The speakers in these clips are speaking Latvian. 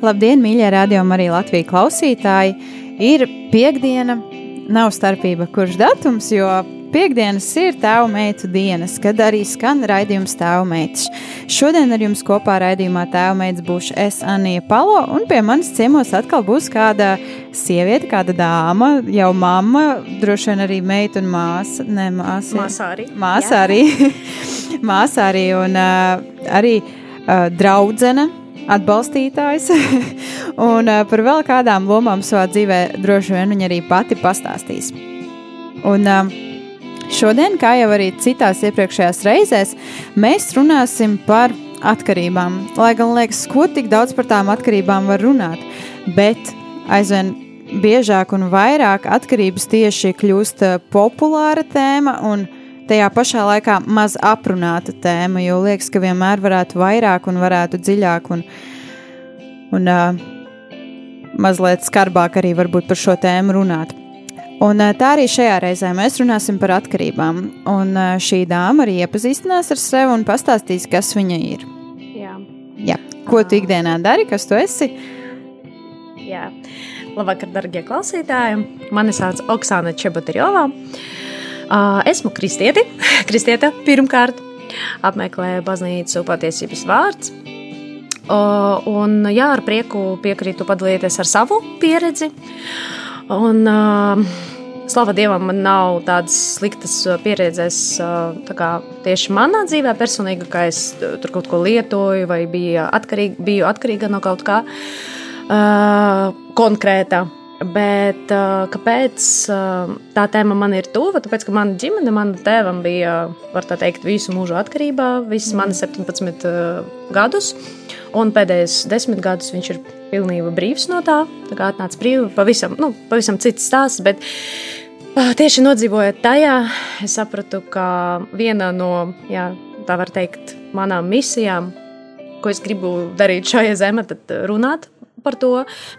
Labdien, mīļie radio arī Latvijas klausītāji! Ir piekdiena, nav starpība, kurš datums, jo piekdienas ir tēva meitu dienas, kad arī skan raidījums tēva meitas. Šodien ar jums kopā raidījumā tēva meitas būšu es, Anija Palo, un pie manis ciemos atkal būs kāda sieviete, kāda dāma, jau mamma, droši vien arī meita un māsa. Nē, māsa. Māsa arī. Māsa arī. māsa arī un uh, arī uh, draudzene atbalstītājs. un uh, par vēl kādām lomām savā dzīvē droši vien viņa arī pati pastāstīs. Un uh, šodien, kā jau arī citās iepriekšējās reizēs, mēs runāsim par atkarībām. Lai gan liekas, ko tik daudz par tām atkarībām var runāt, bet aizvien biežāk un vairāk atkarības tieši kļūst populāra tēma un tajā pašā laikā maz aprunāta tēma, jo liekas, ka vienmēr varētu vairāk un varētu dziļāk un, un uh, mazliet skarbāk arī varbūt par šo tēmu runāt. Un tā arī šajā reizē mēs runāsim par atkarībām. Un šī dāma arī iepazīstinās ar sevi un pastāstīs, kas viņa ir. Jā. Jā. Ko tu ikdienā dari, kas tu esi? Jā. Labvakar, darbie klausītāji! Mani sauc Oksana Čebutarjovā. Uh, esmu kristieti, kristieta pirmkārt, apmeklēju baznīcu patiesības vārds. Un jā, ar prieku piekrītu padalīties ar savu pieredzi. Un, Slava Dievam, man nav tādas sliktas pieredzes kā tieši manā dzīvē, personīgi, ka es tur kaut ko lietoju vai biju atkarīga, biju atkarīga no kaut kā uh, konkrēta. Bet kāpēc tā tēma man ir tuva? Tāpēc, ka mana ģimene, manam tēvam bija, var tā teikt, visu mūžu atkarībā, visas manas 17 uh, gadus. Un pēdējos desmit gadus viņš ir pilnībā brīvs no tā. Tā kā atnāca brīvi, pavisam, nu, pavisam cits stāsts. Bet tieši nodzīvojot tajā, es sapratu, ka viena no, jā, tā var teikt, manām misijām, ko es gribu darīt šajā zemē, tad runāt par to,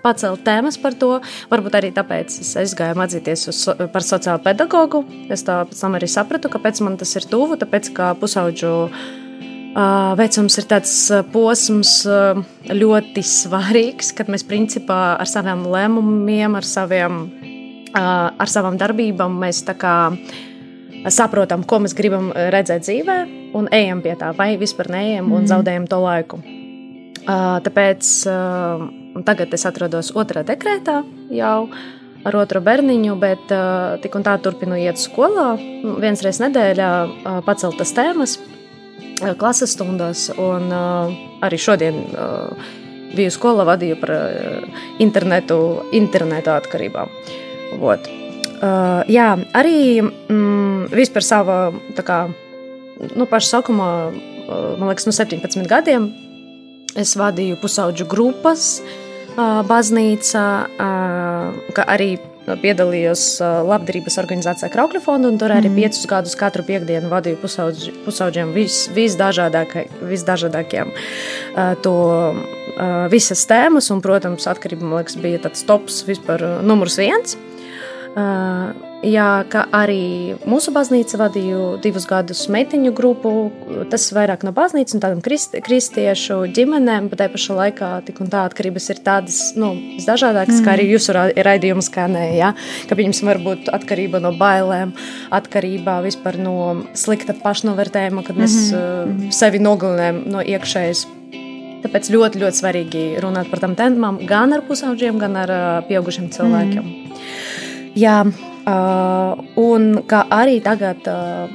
pacelt tēmas par to. Varbūt arī tāpēc es aizgāju mācīties uz, par sociālo pedagogu. Es tā pēc tam arī sapratu, kāpēc man tas ir tuvu. Tāpēc, ka pusauģu uh, vecums ir tāds posms uh, ļoti svarīgs, kad mēs principā ar saviem lēmumiem, ar, saviem, uh, ar savām darbībām mēs kā saprotam, ko mēs gribam redzēt dzīvē, un ejam pie tā, vai vispār neejam un zaudējam to laiku. Tāpēc tagad es atrodos otrā dekrētā jau ar otru bērniņu, bet tik un tā turpinu iet skolā. Viens reizes nedēļā paceltas tēmas, klases stundās, un arī šodien biju skolā vadīju par internetu, internetu atkarībām. Vot. Jā, arī mm, vispār savā, tā kā, nu, paša sākumā, man liekas, no 17 gadiem Es vadīju pusauģu grupas, baznīcā, kā arī piedalījos labdarības organizācijā Kraukļa fonda, un tur arī mm. piecus gadus katru piekdienu vadīju pusaudž, pusauģiem vis, visdažādākajiem to visas tēmas, un, protams, atkarība, man liekas, bija tāds tops vispār numurs viens. Jā, kā arī mūsu baznīca vadīja divus gadus meitiņu grupu. Tas vairāk no baznīcas un tādām krist, kristiešu ģimenēm, bet tajā pašā laikā tik un tā atkarības ir tādas nu, dažādākas, mm. kā arī jūsu raidījuma skanēja. Ja? Ka viņam var būt atkarība no bailēm, atkarība vispār no slikta pašnovērtējuma, kad mēs mm -hmm. sevi nogalinām no iekšējas. Tāpēc ļoti, ļoti svarīgi runāt par tām tēmām gan ar pusauģiem, gan ar pieaugušiem cilvēkiem. Mm. Jā, Uh, un kā arī tagad uh,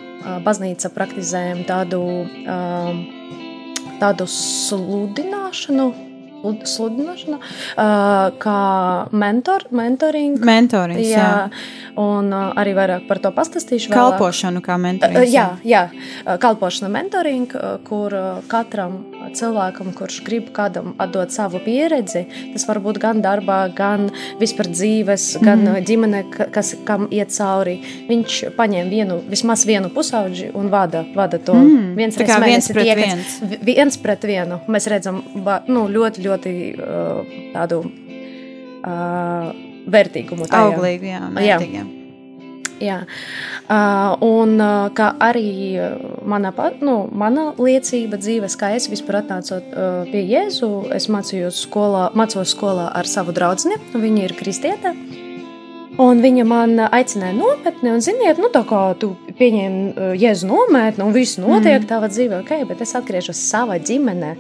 baznīca praktizējam tādu, uh, tādu sludināšanu, slud- sludināšana, uh, kā mentor, mentoring. Mentorings, jā. jā, un uh, arī vairāk par to pastāstīšu. vēlāk. Kalpošanu kā Uh, mentorings. Jā, jā, Uh, kalpošana mentoring, uh, kur uh, katram cilvēkam, kurš grib kādam atdot savu pieredzi, tas var būt gan darbā, gan vispār dzīves, gan mm. ģimene, ka- kas kam iet cauri. Viņš paņem vienu, vismaz vienu pusauģi un vada, vada to Mm, viens viens pret viens. Vi- Viens pret vienu. Mēs redzam nu, ļoti, ļoti uh, tādu uh, vērtīgumu. tajā. Auglīgi, jā. un Jā. jā. Uh, un uh, kā arī uh, mana, pa- nu, mana liecība dzīves, kā es vispār atnācu uh, pie Jēzu, es mācījos skolā, mācos skolā ar savu draugu. Viņa ir kristiete. Un viņa man aicināja nometni, un, ziniet, nu, tā kā tu pieņem uh, jēzu nometni, un viss notiek mm. tavā dzīvē, ok, bet es atgriežos savā ģimenē,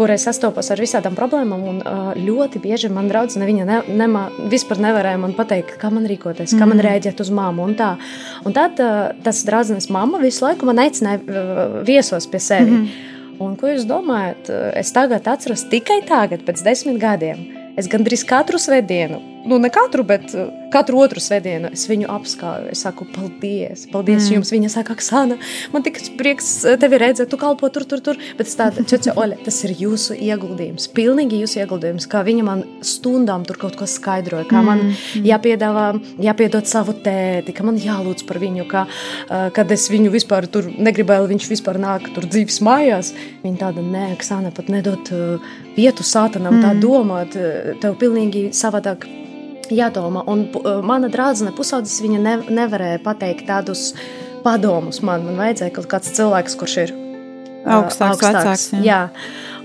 kur es sastopos ar visādām problēmām. Un uh, ļoti bieži man draudzene viņa ne, nemā, vispār nevarēja man pateikt, kā man rīkoties, kā man rēģēt uz māmu. Un, tā. un tad uh, tas draudzenes mamma visu laiku man aicināja uh, viesos pie sevis. Mm. Un ko jūs domājat? Es tagad atceros tikai tagad, pēc desmit gadiem. Es gandrīz katru svētdienu, nu ne katru, bet uh, katru otru svētdienu es viņu apskauju. Es saku, paldies, paldies mm. jums. Viņa saka, Aksana, man tik prieks tevi redzēt, tu kalpo tur, tur, tur. Bet es tādu, čeče, Oļa, tas ir jūsu ieguldījums, pilnīgi jūsu ieguldījums, kā viņa man stundām tur kaut ko skaidroja, kā man jāpiedāvā, jāpiedod savu tēti, ka man jālūdz par viņu, ka, uh, kad es viņu vispār tur negribēju, lai viņš vispār nāk tur dzīves mājās. Viņa tāda, nē, Aksana, pat nedod uh, vietu sātanam tā domāt, uh, tev pilnīgi savādāk jādomā. Un uh, mana draudzene pusaudzis viņa ne, nevarēja pateikt tādus padomus man. Man vajadzēja kaut kāds cilvēks, kurš ir uh, Augstāks, vecāks, jā. Jā.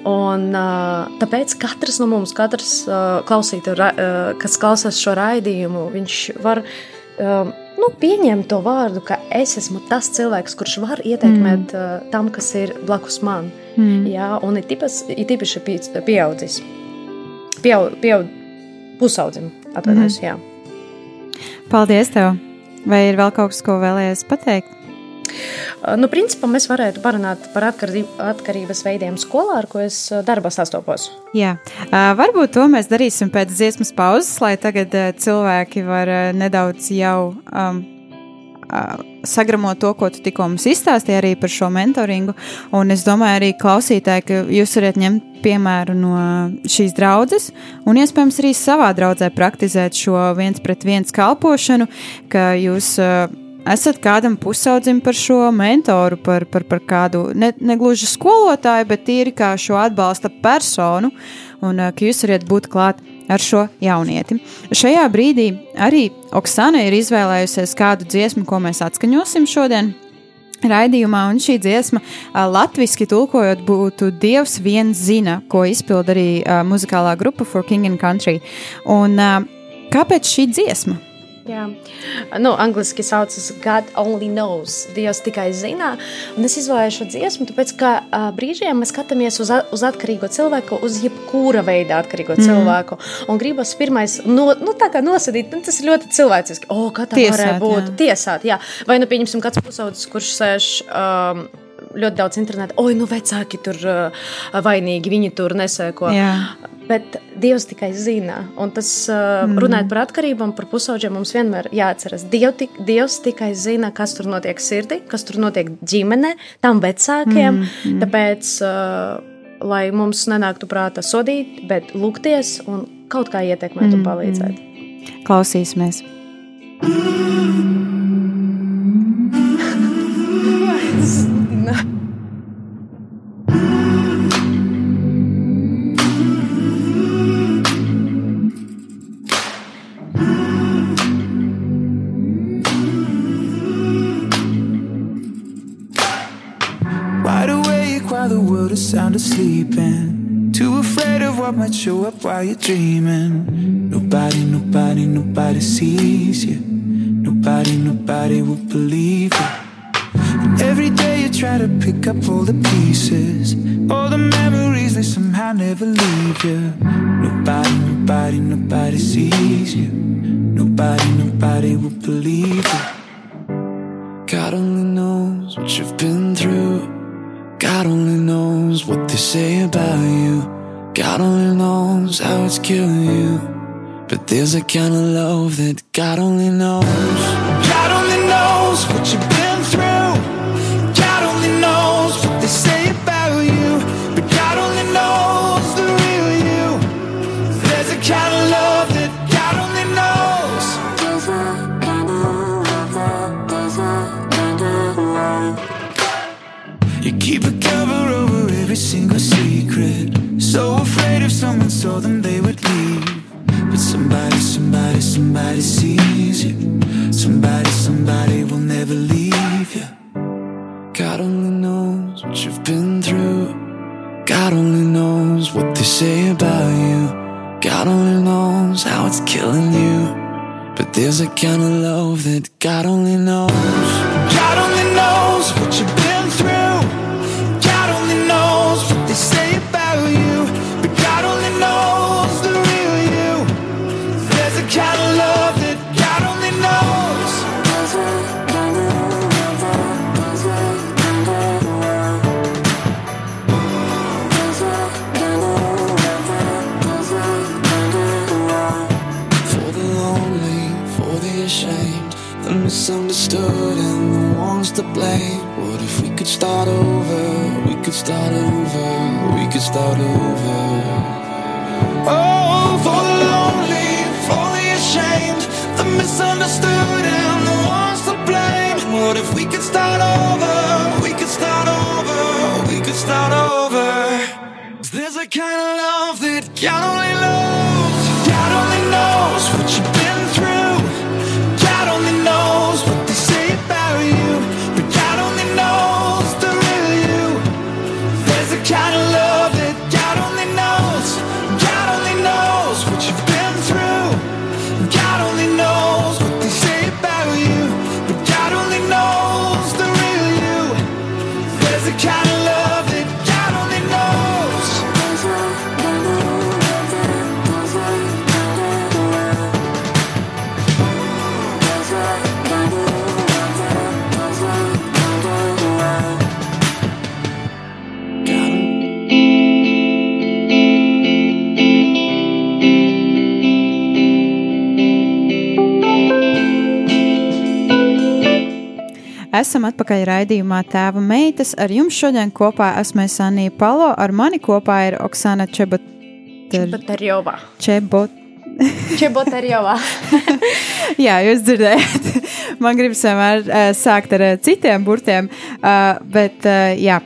Un, uh, tāpēc katrs no mums, katrs uh, klausītājs, uh, kas klausās šo raidījumu, viņš var uh, nu, pieņemt to vārdu, ka es esmu tas cilvēks, kurš var ietekmēt mm. uh, tam, kas ir blakus man. Mm. Jā, un ir īpaši, ir pie- pieaudzis. Pieaug, pieaug pusaudzim, atvainojos. Mm. Paldies tev! Vai ir vēl kaut kas, ko vēlējies pateikt? Nu, principā mēs varētu parunāt par atkarības veidiem skolā, ar ko es uh, darbā sastopos. Jā, uh, varbūt to mēs darīsim pēc dziesmas pauzes, lai tagad uh, cilvēki var uh, nedaudz jau um, uh, sagramot to, ko tu tikko mums izstāstīji arī par šo mentoringu. Un es domāju, arī klausītāji, ka jūs varat ņemt piemēru no šīs draudzes un iespējams arī savā draudzē praktizēt šo viens pret viens kalpošanu, ka jūs. Uh, esat kādam pusaudzim par šo mentoru, par, par, par kādu ne, ne gluži skolotāju, bet tīri kā šo atbalsta personu, un ka jūs varat būt klāt ar šo jaunieti. Šajā brīdī arī Oksana ir izvēlējusies kādu dziesmu, ko mēs atskaņosim šodien. Raidījumā, un šī dziesma, latviešu tulkojot, būtu Dievs viens zina, ko izpilda arī muzikālā grupa For King and Country. Un, kāpēc šī dziesma? Jā, nu, angliski saucas God only knows. Dievs tikai zina. Un es izvēlējos šo dziesmu, tāpēc, ka uh, brīžiem mēs skatāmies uz, uz atkarīgo cilvēku, uz jebkura veida atkarīgo mm. cilvēku. Un gribas pirmais, no, nu, tā kā nosadīt, nu, tas ir ļoti cilvēciski. O, kā tā Tiesāt, varēja būt? jā. Tiesāt, jā. Vai nu pieņemsim kāds pusaudzis, kurš sēž. Um, Ļoti daudz internetā, oi, nu, vecāki tur uh, vainīgi, viņi tur nesēko. Jā. Bet Dievs tikai zina, un tas uh, mm. runājot par atkarībām, par pusauģiem, mums vienmēr jāatcerās. Diev, tik, Dievs tikai zina, kas tur notiek sirdī, kas tur notiek ģimenē, tam vecākiem. Mm. Tāpēc, uh, lai mums nenāktu prātā sodīt, bet lūgties un kaut kā ietekmēt mm. un palīdzēt. Klausīsimies! Wide and too afraid of what might show up while you're dreaming. Nobody, nobody, nobody sees you. Nobody, nobody will believe you. And every day you try to pick up all the pieces, all the memories they somehow never leave you. Nobody, nobody, nobody sees you. Nobody, nobody will believe you. God only knows what you've been through. God only knows what they say about you. God only knows how it's killing you. But there's a kind of love that God only knows. God only knows what you've saw them, they would leave. But somebody, somebody, somebody sees you. Somebody, somebody will never leave you. God only knows what you've been through. God only knows what they say about you. God only knows how it's killing you. But there's a kind of love that God only knows. Start over. We could start over. Oh, for the lonely, for the ashamed, the misunderstood, and the ones to blame. What if we could start over? We could start over. We could start over. There's a kind of love that God only knows. God only knows kind of Esam atpakaļ raidījumā Tēva meitas. Ar jums šodien kopā esmu es Anija Palo, ar mani kopā ir Oksana Čebot. Čebotarjovā. Čebot. Čebotarjovā. Jā, jūs dzirdējat. Man gribas vienmēr uh, sākt ar uh, citiem burtiem, uh, bet uh, jā.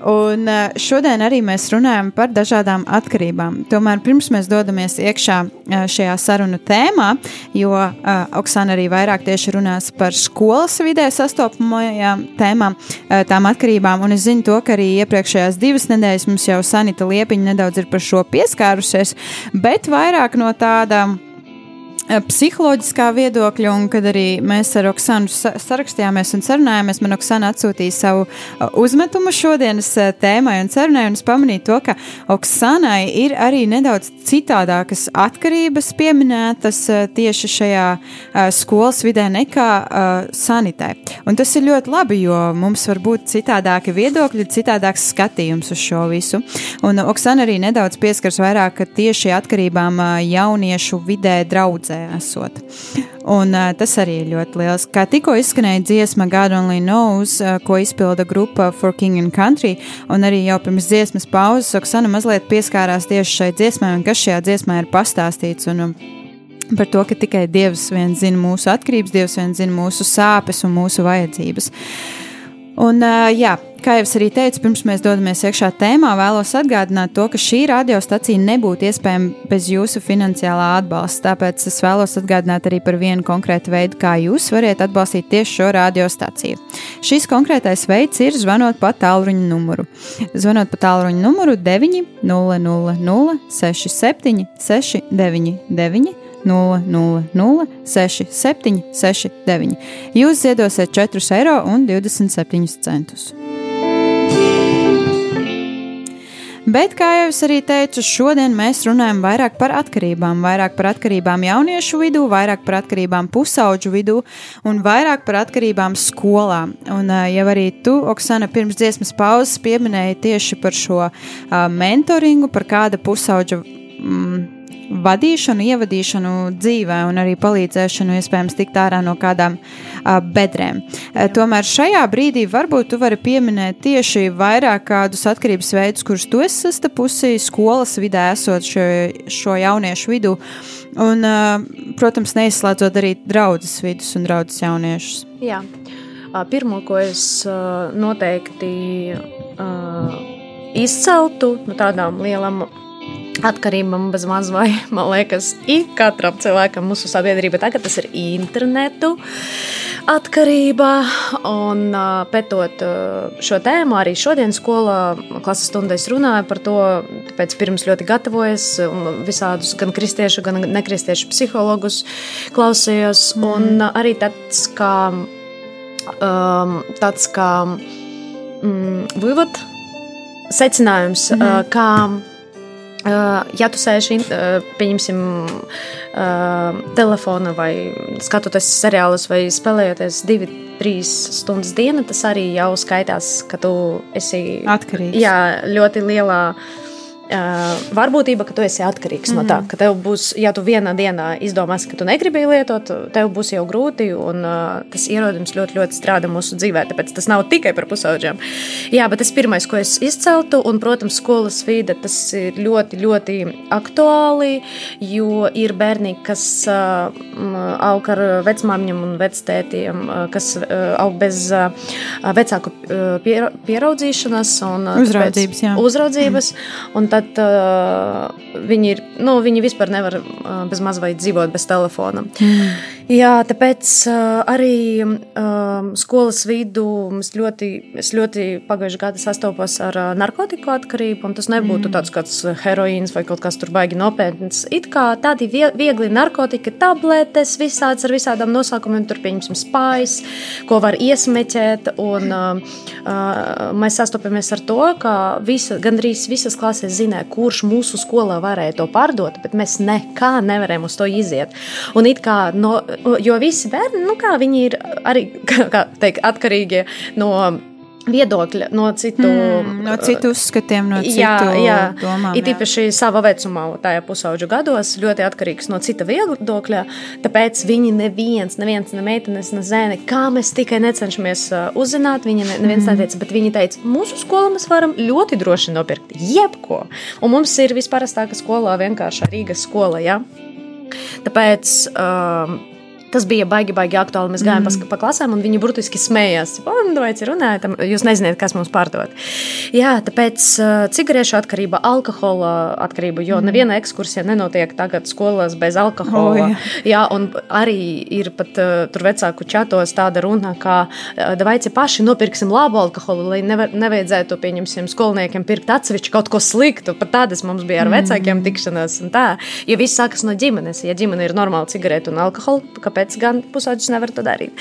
Un uh, šodien arī mēs runājam par dažādām atkarībām. Tomēr pirms mēs dodamies iekšā uh, šajā sarunu tēmā, jo uh, Oksana arī vairāk tieši runās par skolas vidē sastopamajām tēmām, tām atkarībām. Un es zinu to, ka arī iepriekšējās divas nedēļas mums jau Sanita Liepiņa nedaudz ir par šo pieskārusies, bet vairāk no tādām psiholoģiskā viedokļa, un kad arī mēs ar Oksanu sa- sarakstījāmies un sarunājāmies, man Oksana atsūtīja savu uh, uzmetumu šodienas uh, tēmai un sarunai, un es pamanīju to, ka Oksanai ir arī nedaudz citādākas atkarības pieminētas tieši šajā skolas vidē nekā sanitē. Un tas ir ļoti labi, jo mums var būt citādāki viedokļi, citādāks skatījums uz šo visu. Un Oksana arī nedaudz pieskars vairāk tieši atkarībām jauniešu vidē draudzē esot. Un, uh, tas arī ir ļoti liels. Kā tikko izskanēja dziesma God Only Knows, uh, ko izpilda grupa For King and Country, un arī jau pirms dziesmas pauzes Oksana mazliet pieskārās tieši šai dziesmai, un kas šajā dziesmā ir pastāstīts. Un, um, Par to, ka tikai Dievs vien zina mūsu atkarības, Dievs vien zina mūsu sāpes un mūsu vajadzības. Un, jā, kā jau es arī teicu, pirms mēs dodamies iekšā tēmā, vēlos atgādināt to, ka šī radiostacija nebūtu iespējama bez jūsu finansiālā atbalsta. Tāpēc es vēlos atgādināt arī par vienu konkrētu veidu, kā jūs varat atbalstīt tieši šo radiostaciju. Šis konkrētais veids ir zvanot pa tālruņa numuru. Zvanot pa tālruņa numuru 900 67 699. 000 67 69. Jūs ziedosiet 4,27 eiro. Bet, kā jau es arī teicu, šodien mēs runājam vairāk par atkarībām, vairāk par atkarībām jauniešu vidū, vairāk par atkarībām pusauģu vidū un vairāk par atkarībām skolā. Un jau arī tu, Oksana, pirms dziesmas pauzes pieminēji tieši par šo uh, mentoringu, par kāda pusauģa. Mm, vadīšanu, ievadīšanu dzīvē un arī palīdzēšanu, iespējams, tikt ārā no kādām uh, bedrēm. Uh, tomēr šajā brīdī varbūt tu vari pieminēt tieši vairāk kādus atkarības veidus, kurus tu esi sastapusi skolas vidē, esot šo, šo jauniešu vidū. Un, uh, protams, neizslēdzot arī draudzes vidus un draudzes jauniešus. Jā. Pirmo, ko es noteikti izceltu no tādām lielām atkarībām bez maz vai, man liekas, ik katram cilvēkam mūsu sabiedrība tagad tas ir internetu atkarība. Un pētot šo tēmu, arī šodien skolā klases stundē es runāju par to, tāpēc pirms ļoti gatavojos visādus gan kristiešu, gan nekristiešu psihologus klausījos. Mm. Un arī tāds kā, um, tāds kā mm, vivot, secinājums, mm. uh, kā Ja tu sēži, pieņemsim, telefona vai skatoties seriālus vai spēlējoties divi, trīs stundas dienā, tas arī jau skaitās, ka tu esi atkarīgs. Jā, ļoti lielā Uh, varbūtība, ka tu esi atkarīgs mm -hmm. no tā, mhm. ka tev būs, ja tu vienā dienā izdomāsi, ka tu negribi lietot, tev būs jau grūti, un uh, tas ierodums ļoti, ļoti strādā mūsu dzīvē. Tāpēc tas nav tikai par pusauģiem. Jā, bet tas pirmais, ko es izceltu, un, protams, skolas vide, tas ir ļoti, ļoti aktuāli, jo ir bērni, kas uh, aug ar vecmāmiņiem un vectētiem, kas aug bez vecāku pieraudzīšanas un uzraudzības. uzraudzības mm. un tad uh, viņi, ir, nu, viņi vispār nevar uh, bez mazliet dzīvot bez telefona. Mm. Jā, tāpēc uh, arī uh, skolas vidū es ļoti, es ļoti pagājušajā gadā sastopos ar uh, narkotiku atkarību, un tas nebūtu mm. tāds kāds heroīns vai kaut kas tur baigi nopietns. It kā tādi viegli narkotika tabletes, visāds ar visādām nosaukumiem, tur pieņemsim spājas, ko var iesmeķēt, un uh, uh, mēs sastopamies ar to, ka visa, gandrīz visas klases zina, zināja, kurš mūsu skolā varēja to pārdot, bet mēs nekā nevarējām uz to iziet. Un it kā, no, jo visi bērni, nu kā viņi ir arī, kā teikt, atkarīgi no viedokļa, no citu, mm, no citu uzskatiem, no citu jā, jā. domām. Ir īpaši savā vecumā, tajā pusauģu gados, ļoti atkarīgs no cita viedokļa. Tāpēc viņi neviens, neviens ne meitenes, ne zēni, kā mēs tikai necenšamies uh, uzzināt. Viņi ne, neviens mm. neteica, bet viņi teica, mūsu skolā mēs varam ļoti droši nopirkt jebko. Un mums ir visparastākā skolā vienkārši Rīgas skola. Ja? Tāpēc um, Tas bija baigi, baigi aktuāli. Mēs gājām mm. pa, pa klasēm, un viņi burtiski smējās. Vai nu, runājat, jūs nezināt, kas mums pārdod. Jā, tāpēc cigarešu atkarība, alkohola atkarība, jo mm. neviena ekskursija nenotiek tagad skolās bez alkohola. Oh, jā. jā, un arī ir pat tur vecāku čatos tāda runa, ka davaici paši nopirksim labu alkoholu, lai nevar, nevajadzētu, pieņemsim, skolniekiem pirkt atsevišķi kaut ko sliktu. Pat tādas mums bija ar vecākiem mm. tikšanās tā. Jo viss sākas no ģimenes. Ja ģimene ir normāla cigarete un alkohola, kāpēc? Tāpēc gan pusauģis nevar to darīt.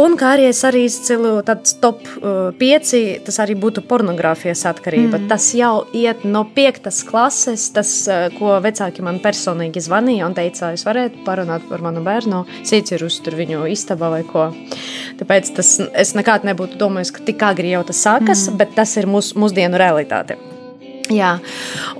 Un kā arī es arī izcilu tāds top 5, uh, tas arī būtu pornogrāfijas atkarība. Mm. Tas jau iet no 5. klases, tas, uh, ko vecāki man personīgi zvanīja un teica, es varētu parunāt par manu bērnu, sīcirus tur viņu istabā vai ko. Tāpēc tas, es nekad nebūtu domājis, ka tik agri jau tas sākas, mm. bet tas ir mūs, mūsdienu realitāte. Jā,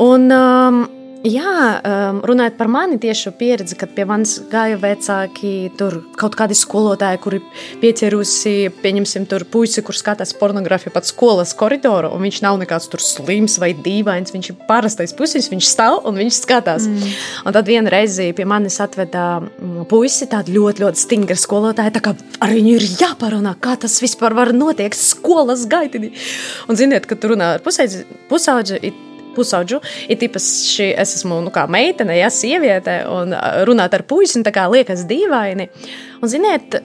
un um, Jā, um, runājot par mani tieši pieredzi, kad pie manis gāja vecāki, tur kaut kādi skolotāji, kuri pieķerusi, pieņemsim, tur puisi, kur skatās pornogrāfiju pat skolas koridoru, un viņš nav nekāds tur slims vai dīvains, viņš ir parastais puisis, viņš stāv un viņš skatās. Mm. Un tad vienu reizi pie manis atveda mm, puisi, tāda ļoti, ļoti stingra skolotāja, tā kā ar viņu ir jāparunā, kā tas vispār var notiekt skolas gaitini. Un ziniet, kad tu runā ar pusauģi, pusauģu. Ir īpaši es esmu nu, meitene, ja sieviete, un runāt ar puisi liekas dīvaini. Un, ziniet,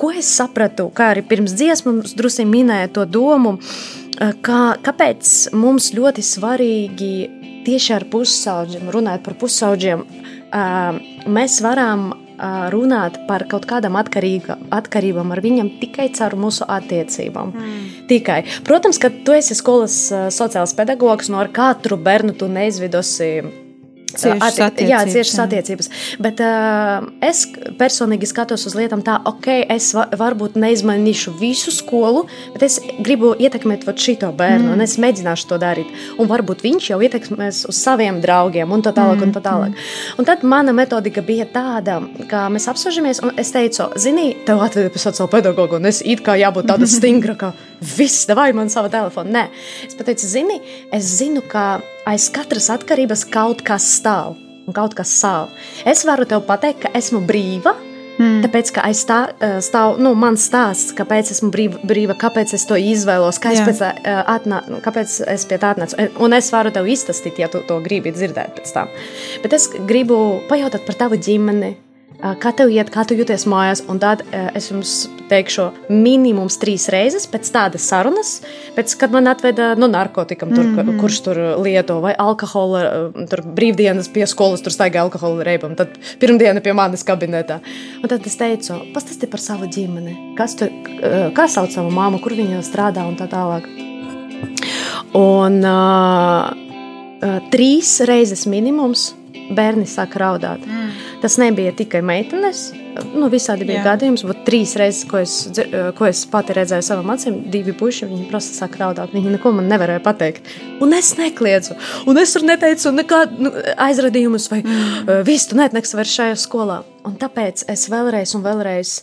ko es sapratu, kā arī pirms dziesmas drusku minēja to domu, kā, kāpēc mums ļoti svarīgi tieši ar pusauģiem, runājot par pusauģiem, mēs varam runāt par kaut kādām atkarībām ar viņiem tikai caur mūsu attiecībām. Mm. Tikai. Protams, ka tu esi skolas sociāls pedagogs, no ar katru bērnu tu neizvidosi Ciešas Atti- jā, attiecības, ciešas attiecības. Bet uh, es personīgi skatos uz lietām tā, ok, es va, varbūt neizmainīšu visu skolu, bet es gribu ietekmēt šito bērnu, mm. un es mēģināšu to darīt. Un varbūt viņš jau ietekmēs uz saviem draugiem, un tā tālāk. Un, tā tālāk. un tad mana metodika bija tāda, ka mēs apspriežamies, un es teicu, zini, tev atveda pie sociāla pedagoga, un es it kā jābūt tāda stingra, ka viss, vai man sava telefona. Nē, es pateicu, zini, es zinu, ka aiz katras atkarības kaut kas stāv. Un kaut kas stāv. Es varu tev pateikt, ka esmu brīva. Mm. Tāpēc, ka aiz tā eh, stāv nu, mans stāsts, kāpēc esmu brīva, brīva kāpēc es to izvēlos, kā es, Jā. pēc, eh, atnā, nu, kāpēc es pie tā atnācu. Un es varu tev izstāstīt, ja tu to gribi dzirdēt pēc tam. Bet es gribu pajautāt par tavu ģimeni, eh, kā tev iet, kā tu jūties mājās. Un tad es jums teikšu, minimums trīs reizes pēc tādas sarunas, pēc, kad man atveda no narkotikam, tur, mm -hmm. kurš tur lieto, vai alkohola, tur brīvdienas pie skolas, tur staigā alkohola reibam. Tad pirmdiena pie manis kabinetā. Un tad es teicu, pastāsti par savu ģimeni, kas tur, kā sauc savu māmu, kur viņa strādā un tā tālāk. Un uh, trīs reizes minimums bērni sāk raudāt. Mm. Tas nebija tikai meitenes. Nu, visādi bija Jā. gadījums, bet trīs reizes, ko es, uh, ko es pati redzēju savām acīm, divi puiši, viņi prasa sāk raudāt. Viņi neko man nevarēja pateikt. Un es nekliedzu. Un es tur neteicu nekādu nu, aizradījumus vai mm. visu, tu netneks vairs šajā skolā. Un tāpēc es vēlreiz un vēlreiz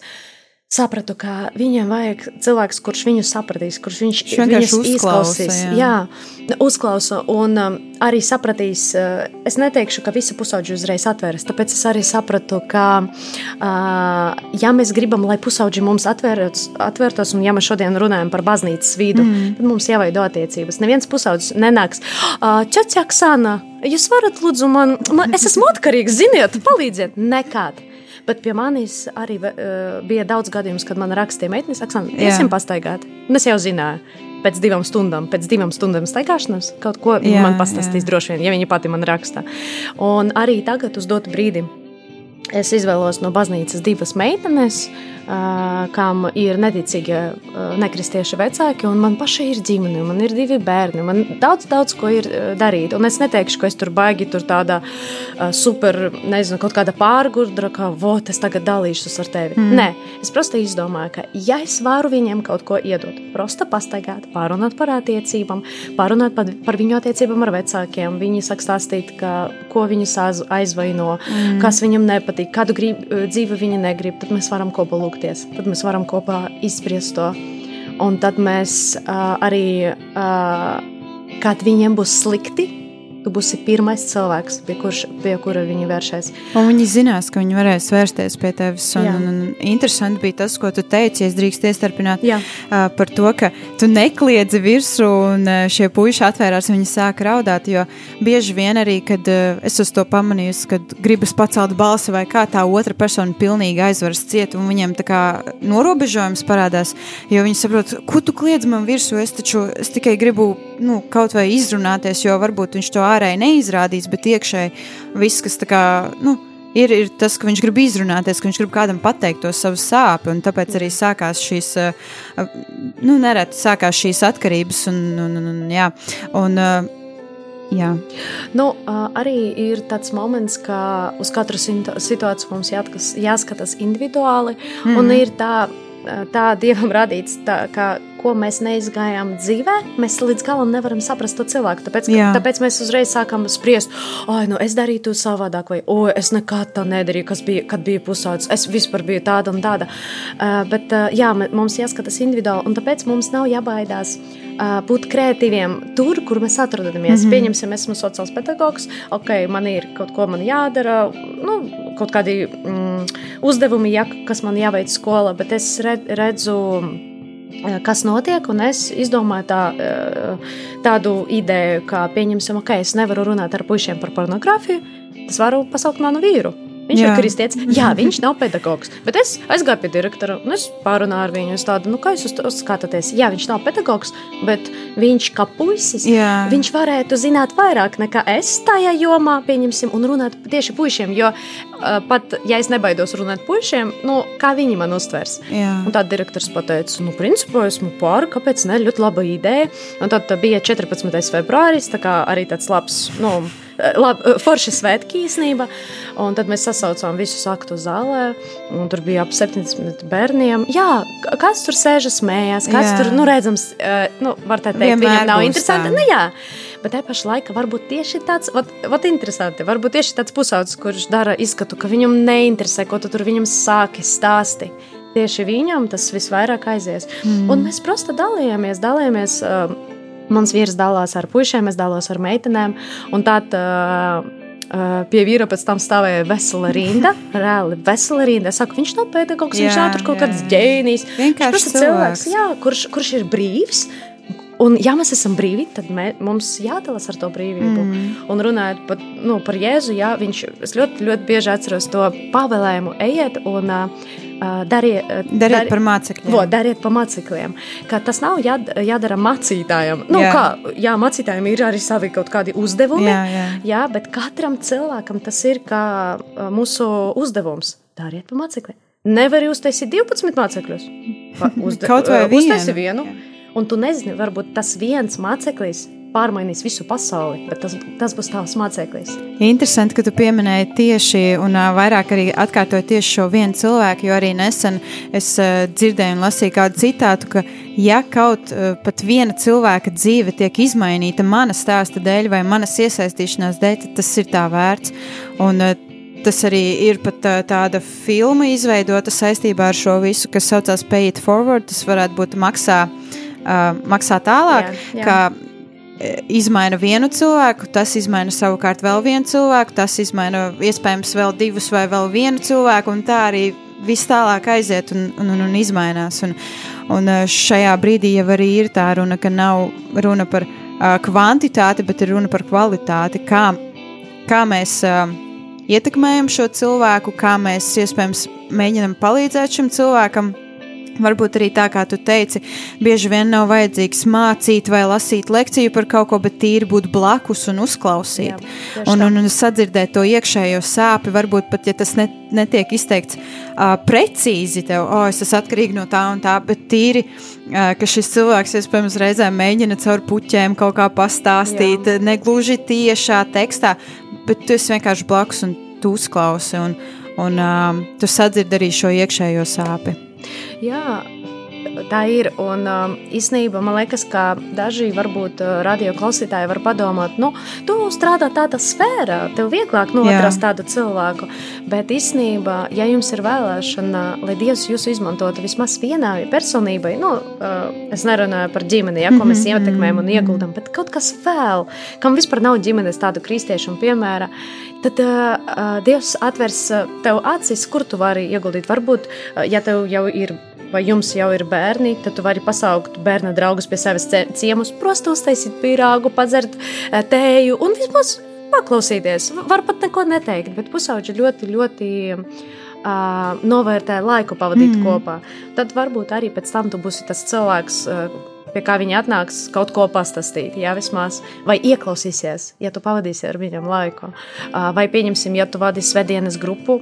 sapratu, ka viņiem vajag cilvēks, kurš viņu sapratīs, kurš viņš, vienkārši izklausīs. jā. Jā, uzklausa un um, arī sapratīs. Uh, es neteikšu, ka visi pusauģi uzreiz atveras. Tāpēc es arī sapratu, ka, uh, ja mēs gribam, lai pusauģi mums atvērtos, atvērtos, un ja mēs šodien runājam par baznīcas vidu, mm. tad mums jāveido attiecības. Neviens pusaudzis nenāks. Uh, Čačak, Sana, jūs varat lūdzu man, man es esmu atkarīgs, ziniet, palīdziet. Nekād. Bet pie manis arī uh, bija daudz gadījumu, kad man rakstīja meitene, Aksana, iesim pastaigāt. Un es jau zināju, pēc divām stundām, pēc divām stundām staigāšanas, kaut ko jā, man pastāstīs jā. droši vien, ja viņa pati man raksta. Un arī tagad uz dotu brīdi. Es izvēlos no baznīcas divas meitenes, kam ir neticīgi nekristieši vecāki, un man pašai ir ģimene, man ir divi bērni. Man daudz, daudz ko ir darīt. Un es neteikšu, ka es tur baigi tur tādā super, nezinu, kaut kāda pārgudra, ka, vot, es tagad dalīšos ar tevi. Mm. Nē, es prosti izdomāju, ka, ja es varu viņiem kaut ko iedot, prosta pastaigāt, pārunāt par attiecībām, pārunāt par, par viņu attiecībām ar vecākiem, viņi sāk stāstīt, ka, ko viņus aiz- aizvaino, mm. kas viņam nepatīk, kādu grib, dzīvi viņi negrib, tad mēs varam kopā lūgties, tad mēs varam kopā izspriest to. Un tad mēs uh, arī, uh, kad viņiem būs slikti, tu būsi pirmais cilvēks, pie, kurš, pie kura viņi vēršas. Un viņi zinās, ka viņi varēs vērsties pie tevis. Un, un, un interesanti bija tas, ko tu teici, ja drīkst iestarpināt Jā. uh, par to, ka tu nekliedzi virsū un uh, šie puiši atvērās, viņi sāk raudāt. Jo bieži vien arī, kad uh, es uz to pamanīju, kad gribas pacelt balsi vai kā tā otra persona pilnīgi aizvaras ciet, un viņiem tā kā norobežojums parādās, jo viņi saprot, ko tu kliedz man virsū, es taču es tikai gribu nu, kaut vai izrunāties, jo varbūt viņš to ārēji neizrādīs, bet iekšēji viss, kas tā kā, nu, ir, ir tas, ka viņš grib izrunāties, ka viņš grib kādam pateikt to savu sāpju, un tāpēc arī sākās šīs, uh, nu, nereti sākās šīs atkarības, un, un, un, un jā, un, uh, jā. Nu, arī ir tāds moments, ka uz katru situāciju mums jāatkas, jāskatās individuāli. Mm. Un ir tā, tā dievam radīts, tā, ka, ko mēs neizgājām dzīvē, mēs līdz galam nevaram saprast to cilvēku. Tāpēc, ka, tāpēc mēs uzreiz sākam spriest, ah, nu es darītu savādāk, vai oh, es nekad tā nedarīju, kas bija, kad biju pusaudzis. Es vispār biju tāda un tāda. Uh, bet uh, jā, mums jāskatās individuāli, un tāpēc mums nav jābaidās uh, būt kreatīviem tur, kur mēs atrodamies. Mm -hmm. Pieņemsim, esmu sociāls pedagogs, ok, man ir kaut ko man jādara, nu, kaut kādi mm, uzdevumi, jā, kas man jāveic skolā, bet es red- redzu. Eh, Kas notiek, es izdomāju tā, eh, tādu ideju, ka, pieņemsim, ok, es nevaru runāt ar puikiem par pornogrāfiju, es varu pasaukt manu vīru. Viņš Jā. ir kristietis. Jā, viņš nav pedagogs. Bet es aizgāju pie direktora un es pārunāju ar viņu. Es tādu, nu, kā jūs uz to skatāties? Jā, viņš nav pedagogs, bet viņš kā puisis, Jā. viņš varētu zināt vairāk nekā es tajā jomā, pieņemsim, un runāt tieši puišiem. Jo uh, pat, ja es nebaidos runāt puišiem, nu, kā viņi man uztvers? Jā. Un tad direktors pateica, nu, principā esmu pāri, kāpēc ne, ļoti laba ideja. Un tad bija 14. februāris, tā kā arī tāds labs, nu, lab, forša svētki īsnība. Un tad mēs sasaucām visus aktu zālē, un tur bija ap 70 bērniem. Jā, kāds tur sēžas, smējās, kāds Jā. tur, nu, redzams, eh, nu, var tā teikt, Vienmēr viņam nav interesanti. Nu, jā. Bet tajā pašā laikā varbūt tieši tāds, vat, vat interesanti, varbūt tieši tāds pusaudzis, kurš dara izskatu, ka viņam neinteresē, ko tu tur viņam sāki stāstīt. Tieši viņam tas visvairāk aizies. Mm. Un mēs prosta dalījāmies, dalījāmies. Uh, mans vīrs dalās ar puišiem, es dalos ar meitenēm. Un tad uh, pie vīra pēc tam stāvēja vesela rinda. Reāli vesela rinda. Es saku, viņš nav pedagogs, viņš Jā, nav tur kaut jā, kāds ģēnijs. Vienkārši Viņš prosta cilvēks. jā, kurš, kurš ir brīvs. Un, ja mēs esam brīvi, tad mē, mums jādalās ar to brīvību. Mm. Un runājot par, nu, par Jēzu, jā, viņš, es ļoti, ļoti bieži atceros to pavēlējumu, ejiet un uh, dariet, uh, Dariet par mācekļiem. Vo, dariet pa mācekļiem. Ka tas nav jād, jādara mācītājam. Nu, Jā. jā. Kā, jā, mācītājiem ir arī savi kaut kādi uzdevumi. Jā, jā. jā, bet katram cilvēkam tas ir kā mūsu uzdevums. Dariet pa mācekļiem. Nevar uztaisīt 12 mācekļus. Uzde, Kaut vai uh, uztaisi vienu. vienu. Un tu nezini, varbūt tas viens māceklis pārmainīs visu pasauli, bet tas, tas būs tavs māceklis. Interesanti, ka tu pieminēji tieši un vairāk arī atkārtoji tieši šo vienu cilvēku, jo arī nesen es dzirdēju un lasīju kādu citātu, ka ja kaut pat viena cilvēka dzīve tiek izmainīta mana stāsta dēļ vai manas iesaistīšanās dēļ, tad tas ir tā vērts. Un, Tas arī ir pat tā, tāda filma izveidota saistībā ar šo visu, kas saucās Pay It Forward. Tas varētu būt maksā, uh, maksā tālāk, Jā, jā. e, izmaina vienu cilvēku, tas izmaina savukārt vēl vienu cilvēku, tas izmaina iespējams vēl divus vai vēl vienu cilvēku, un tā arī viss tālāk aiziet un, un, un, un izmainās. Un, un e, šajā brīdī jau arī ir tā runa, ka nav runa par uh, kvantitāti, bet ir runa par kvalitāti, kā, kā mēs. Uh, ietekmējam šo cilvēku, kā mēs iespējams mēģinam palīdzēt šim cilvēkam. Varbūt arī tā, kā tu teici, bieži vien nav vajadzīgs mācīt vai lasīt lekciju par kaut ko, bet tīri būt blakus un uzklausīt. Jā, un, un, un sadzirdēt to iekšējo sāpi, varbūt pat, ja tas ne, netiek izteikts uh, precīzi, tev, oh, es esmu atkarīgs no tā un tā, bet tīri, uh, ka šis cilvēks iespējams reizēm mēģina caur puķēm kaut kā pastāstīt, Jā. negluži tiešā tekstā, bet tu esi vienkārši blakus un tu uzklausi, un, un um, tu sadzirdi arī šo iekšējo sāpi. Jā, tā ir. Un um, īsnībā man liekas, ka daži varbūt uh, radio klausītāji var padomāt, nu, tu strādā tādā sfērā, tev vieglāk nu, atrast tādu cilvēku. Bet īsnībā, ja jums ir vēlēšana, lai Dievs jūs izmantotu vismaz vienai personībai, nu, uh, es nerunāju par ģimeni, ja, ko mēs ietekmējam un ieguldam, bet kaut kas vēl, kam vispār nav ģimenes tādu kristiešu piemēra, tad uh, uh, Dievs atvers tev acis, kur tu vari ieguldīt. Varbūt, ja tev jau ir vai jums jau ir bērni, tad tu vari pasaukt bērna draugus pie sevis cie- ciemos, prosti uztaisīt pīrāgu, padzert eh, tēju un vismaz paklausīties. Var pat neko neteikt, bet pusauģi ļoti, ļoti uh, novērtē laiku pavadīt mm. kopā. Tad varbūt arī pēc tam tu būsi tas cilvēks. Uh, Pie kā viņi atnāks kaut ko pastāstīt, jā, vismaz, vai ieklausīsies, ja tu pavadīsi ar viņiem laiku. Uh, Vai, pieņemsim, ja tu vadīsi svētdienas grupu,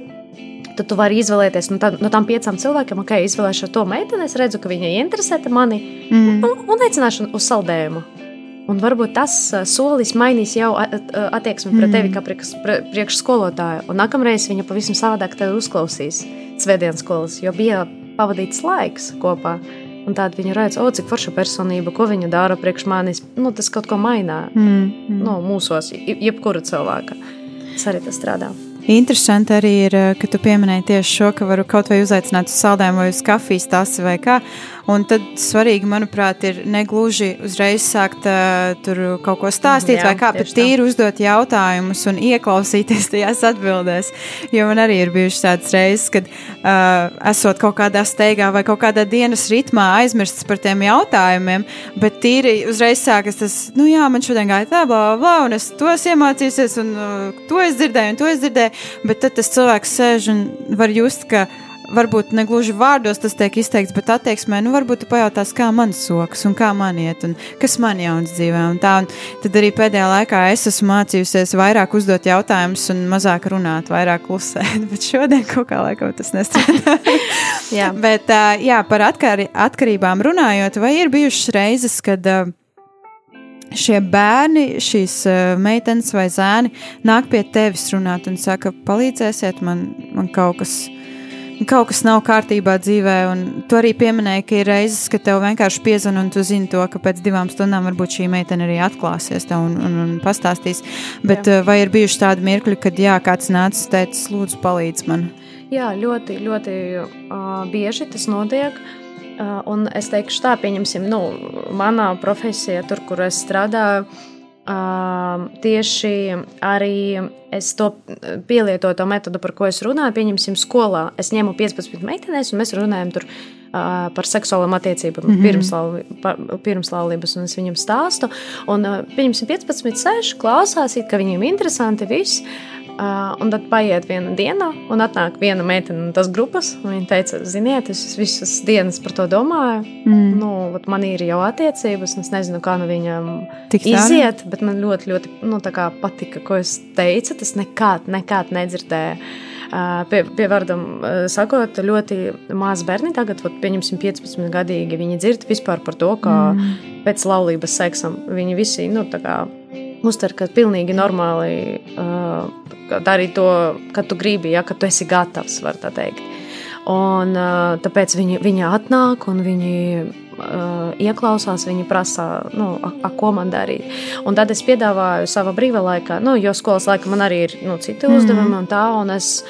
tad tu vari izvēlēties no, tā, no tām piecām cilvēkiem, ok, izvēlēšu to meiteni, es redzu, ka viņa interesē mani, Mm. un, un aicināšu uz saldējumu. Un varbūt tas uh, solis mainīs jau a- attieksmi pret tevi kā priekšskolotāju. Un nākamreiz viņa pavisam savādāk tevi uzklausīs svētdienas skolas, jo bija pavadīts laiks kopā. Un tāda viņa redz, o, cik forša personība, ko viņa dara priekš manis. Nu, tas kaut ko mainā Mm. Mm. nu, mūsos, je- jebkura cilvēka. Tas arī tas strādā. Interesanti arī ir, eh, ka tu pieminēji tieši šo, ka varu kaut vai uzaicināt uz saldējumu vai uz kafijas tasi vai kā. Un tad svarīgi, manuprāt, ir negluži uzreiz sākt uh, tur kaut ko stāstīt, Jā, vai kā pat tīri uzdot jautājumus un ieklausīties tajās atbildēs. Jo man arī ir bijušas tādas reizes, kad uh, esot kaut kādā steigā vai kaut kādā dienas ritmā aizmirsts par tiem jautājumiem, bet tīri uzreiz sākas tas, nu jā, man šodien gāja tā, bla, bla, bla, un es to esmu iemācījusies, un uh, to es dzirdēju, un to es dzirdēju, bet tad tas cilvēks sēž un var just, ka varbūt ne gluži vārdos tas tiek izteikts, bet attieksmē, nu, varbūt tu pajautās, kā man sokas un kā man iet, un kas man jauns dzīvē. Un tā, un tad arī pēdējā laikā es esmu mācījusies vairāk uzdot jautājumus un mazāk runāt, vairāk klusēt, bet šodien kaut kā laikam tas nestrādā. jā. Bet, jā, par atkar atkarībām runājot, vai ir bijušas reizes, kad šie bērni, šīs meitenes vai zēni nāk pie tevis runāt un saka, palīdzēsiet man, man kaut kas kaut kas nav kārtībā dzīvē, un tu arī pieminēji, ka ir reizes, ka tev vienkārši piezvan un tu zini to, ka pēc divām stundām varbūt šī meitene arī atklāsies tev un, un, un pastāstīs. Bet jā. Eh, vai ir bijuši tādi mirkļi, kad jā, kāds nācis teicis, lūdzu, palīdz man? Jā, ļoti, ļoti uh, bieži tas notiek. Uh, un es teikšu tā, pieņemsim, nu, manā profesijā, tur, kur es strādāju, Uh, tieši arī es to pielietoju, to metodu, par ko es runāju. Pieņemsim, skolā es ņemu 15 meitenes, un mēs runājam tur, uh, par seksuālām attiecībām, mm -hmm. pirmslaulības, un es viņam stāstu. Un, uh, pieņemsim, 15, 6 klausās, it kā viņiem interesanti viss. Uh, un tad paiet viena diena, un atnāk viena meitene no tās grupas. Viņa teica, ziniet, es visas dienas par to domāju. Mm. Nu, man ir jau attiecības, un es nezinu, kā no viņām Tik iziet. Bet man ļoti, ļoti nu, patika, ko es teicu. Tas nekad, nekad nedzirdēju. Uh, pie, pie vārdam uh, sakot, ļoti mazi bērni, tagad, vat, pieņemsim, 15 gadīgi, viņi dzird vispār par to, ka mm. pēc laulības seksam viņi visi, nu, tā kā uztver, ka pilnīgi normāli uh, darīt to, kad tu gribi, ja, kad tu esi gatavs, var tā teikt. Un, uh, tāpēc viņi, viņi atnāk un viņi uh, ieklausās, viņi prasa, nu, a, a, ko man darīt. Un tad es piedāvāju savā brīvā laikā, nu, jo skolas laikā man arī ir nu, citi mm. uzdevumi un tā, un es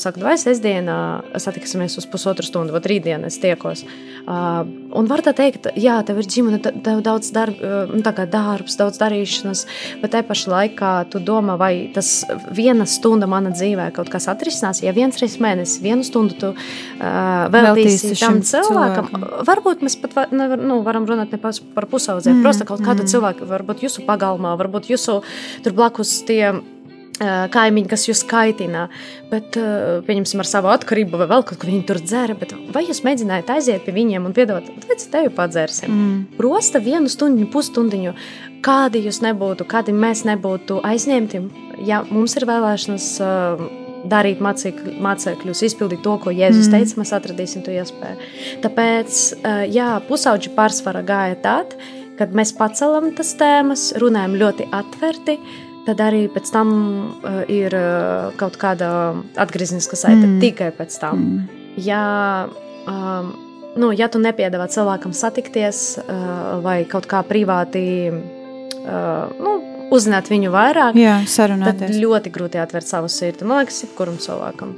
Saka, vai sestdienā satiksimies uz pusotru stundu, vai rītdien es tiekos. Un var tā teikt, jā, tev ir ģimene, tev daudz darb, nu, darbs, daudz darīšanas, bet te pašā laikā tu domā, vai tas viena stunda manā dzīvē kaut kas atrisinās. Ja viens reizes mēnesis, vienu stundu tu uh, veltīsi tam cilvēkam, cilvēkam, varbūt mēs pat var, nevar, nu, varam runāt ne par pusaudzēm, mm, prosta kaut mm. cilvēku, varbūt jūsu pagalmā, varbūt jūsu tur blakus tie kaimiņi, kas jūs kaitina, bet, pieņemsim, ar savu atkarību vai vēl kaut ko viņi tur dzēra. Vai jūs mēģinājāt aiziet pie viņiem un piedot, kāpēc tevi padzersim? Mm. Prosta vienu stundu, pusstundiņu, kādi jūs nebūtu, kādi mēs nebūtu aizņemti, ja mums ir vēlēšanas. Darīt mācekļus, izpildīt to, ko Jēzus mm. teica, mēs atradīsim to iespēju. Tāpēc, jā, pusauģi pārsvara gāja tad, kad mēs pacelam tas tēmas, runājam ļoti atverti, uh, tad arī pēc tam uh, ir uh, kaut kāda atgriezniska saite mm. tikai pēc tam. Mm. Ja, um, nu, ja tu nepiedāvā cilvēkam satikties uh, vai kaut kā privāti uh, nu, uzzināt viņu vairāk, Jā, tad ļoti grūti atvērt savu sirdi. Man liekas, jebkuram cilvēkam.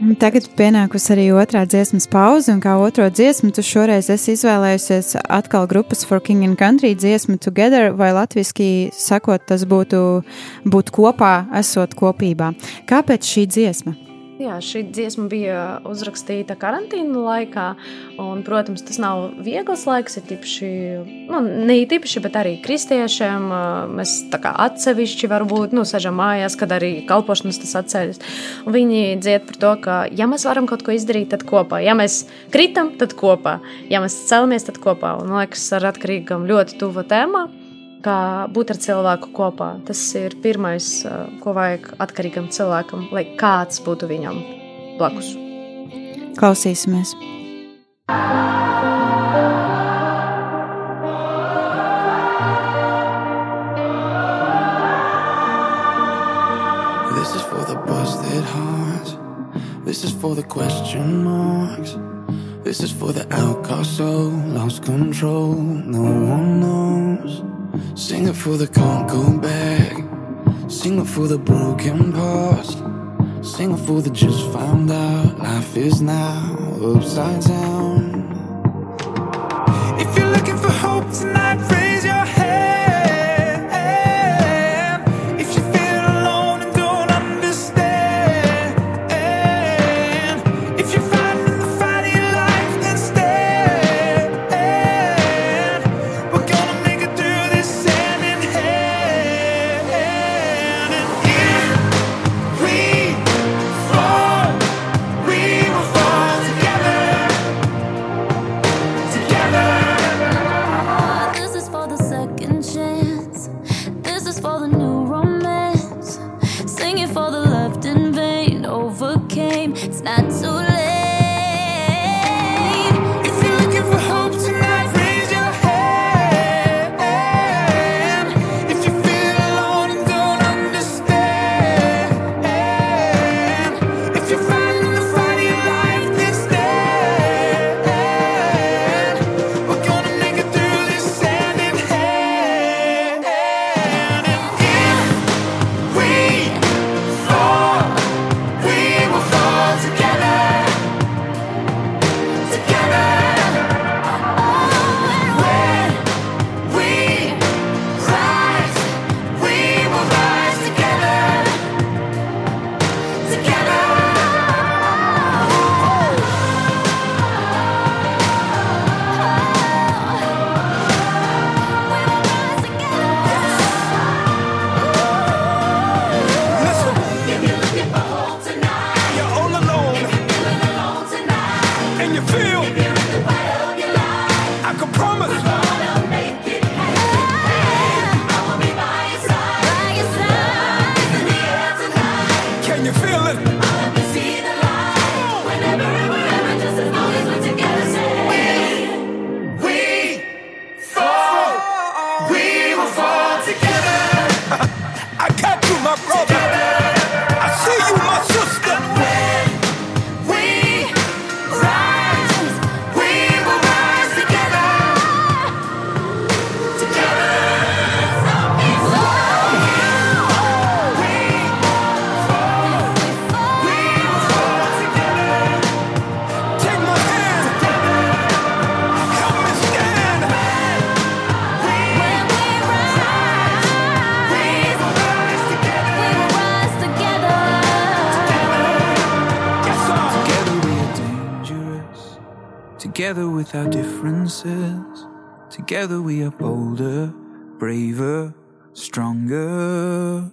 Tagad pienākusi arī otrā dziesmas pauze, un kā otro dziesmu, tu šoreiz esi izvēlējusies atkal grupas For King and Country dziesmu Together, vai latviski sakot, tas būtu būt kopā, esot kopībā. Kāpēc šī dziesma? Jā, šī dziesma bija uzrakstīta karantīna laikā. Un, protams, tas nav viegls laiks, ir tīpaši, nu, ne tīpaši, bet arī kristiešiem. Mēs tā kā atsevišķi varbūt nu, sēžam mājās, kad arī kalpošanas tas atceļas. Un viņi dzied par to, ka, ja mēs varam kaut ko izdarīt, tad kopā. Ja mēs kritam, tad kopā. Ja mēs celamies, tad kopā. Un, man liekas, ar atkarīgam ļoti tuva tēmā kā būt ar cilvēku kopā. Tas ir pirmais, ko vajag atkarīgam cilvēkam, lai kāds būtu viņam blakus. Klausīsimies! This is for the busted hearts. This is for the question marks. This is for the outcast soul, lost control. No one knows. Sing it for the can't go back. Sing it for the broken past. Sing it for the just found out. Life is now upside down. If you're looking for hope tonight, raise your hand. Together with our differences. Together we are bolder, braver, stronger.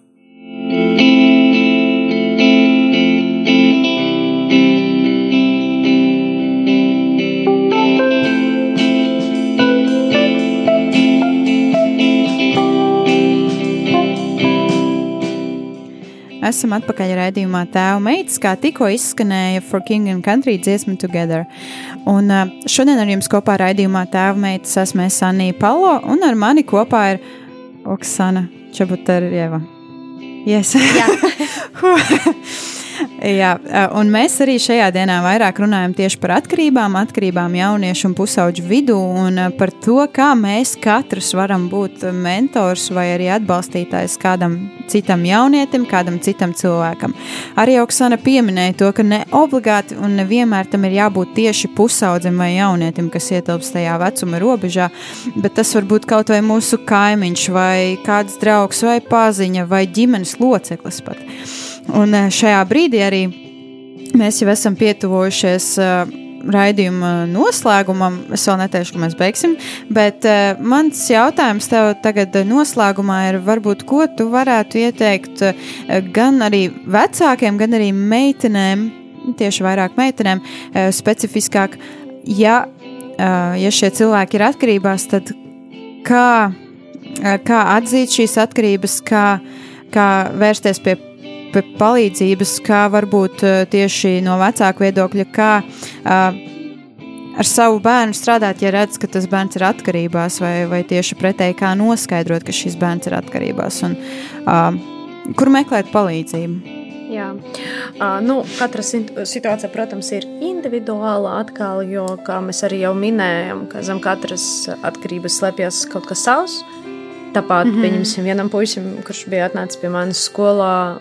Esam atpakaļ raidījumā Tēva meitas, kā tikko izskanēja For King and Country dziesma Together. Un šodien ar jums kopā raidījumā Tēva meitas esmu es Anija Palo, un ar mani kopā ir Oksana Čabuterjeva. Yes. Jā. Jā, un mēs arī šajā dienā vairāk runājam tieši par atkarībām, atkarībām jauniešu un pusauģu vidū un par to, kā mēs katrs varam būt mentors vai arī atbalstītājs kādam citam jaunietim, kādam citam cilvēkam. Arī Oksana pieminēja to, ka ne obligāti un nevienmēr tam ir jābūt tieši pusaudzim vai jaunietim, kas ietilpst tajā vecuma robežā, bet tas var būt kaut vai mūsu kaimiņš vai kāds draugs vai paziņa vai ģimenes loceklis pat. Un eh, šajā brīdī arī mēs jau esam pietuvojušies uh, raidījuma noslēgumam. Es vēl neteikšu, ka mēs beigsim, bet uh, mans jautājums tev tagad noslēgumā ir, varbūt, ko tu varētu ieteikt uh, gan arī vecākiem, gan arī meitenēm, tieši vairāk meitenēm, uh, specifiskāk, ja, uh, ja šie cilvēki ir atkarībās, tad kā, uh, kā atzīt šīs atkarības, kā, kā vērsties pie pie palīdzības, kā varbūt uh, tieši no vecāku viedokļa, kā uh, ar savu bērnu strādāt, ja redz, ka tas bērns ir atkarībās, vai, vai tieši pretēji kā noskaidrot, ka šis bērns ir atkarībās, un uh, kur meklēt palīdzību. Jā, uh, nu, katra sit- situācija, protams, ir individuāla atkal, jo, kā mēs arī jau minējām, ka zem katras atkarības slēpjas kaut kas savs. Tāpat, mm -hmm. pieņemsim, vienam puisim, kurš bija atnācis pie manis skolā,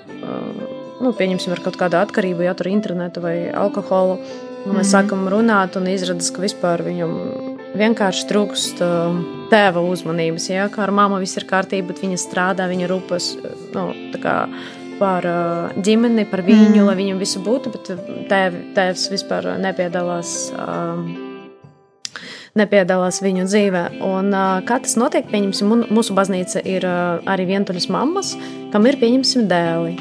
nu, pieņemsim, ar kaut kādu atkarību, ja tur internetu vai alkoholu. Un mēs mm -hmm. sākam runāt, un izrādās, ka vispār viņam vienkārši trūkst tēva uzmanības. Ja? Kā ar mammu viss ir kārtībā, bet viņa strādā, viņa rūpes nu, par ģimeni, par viņu, mm. lai viņam visu būtu, bet tēv, tēvs vispār nepiedalās. Uh, nepiedalās viņu dzīvē. Un, kā tas notiek? Pieņemsim, mūsu baznīca ir arī vientuļas mammas, kam ir pieņemsim dēli.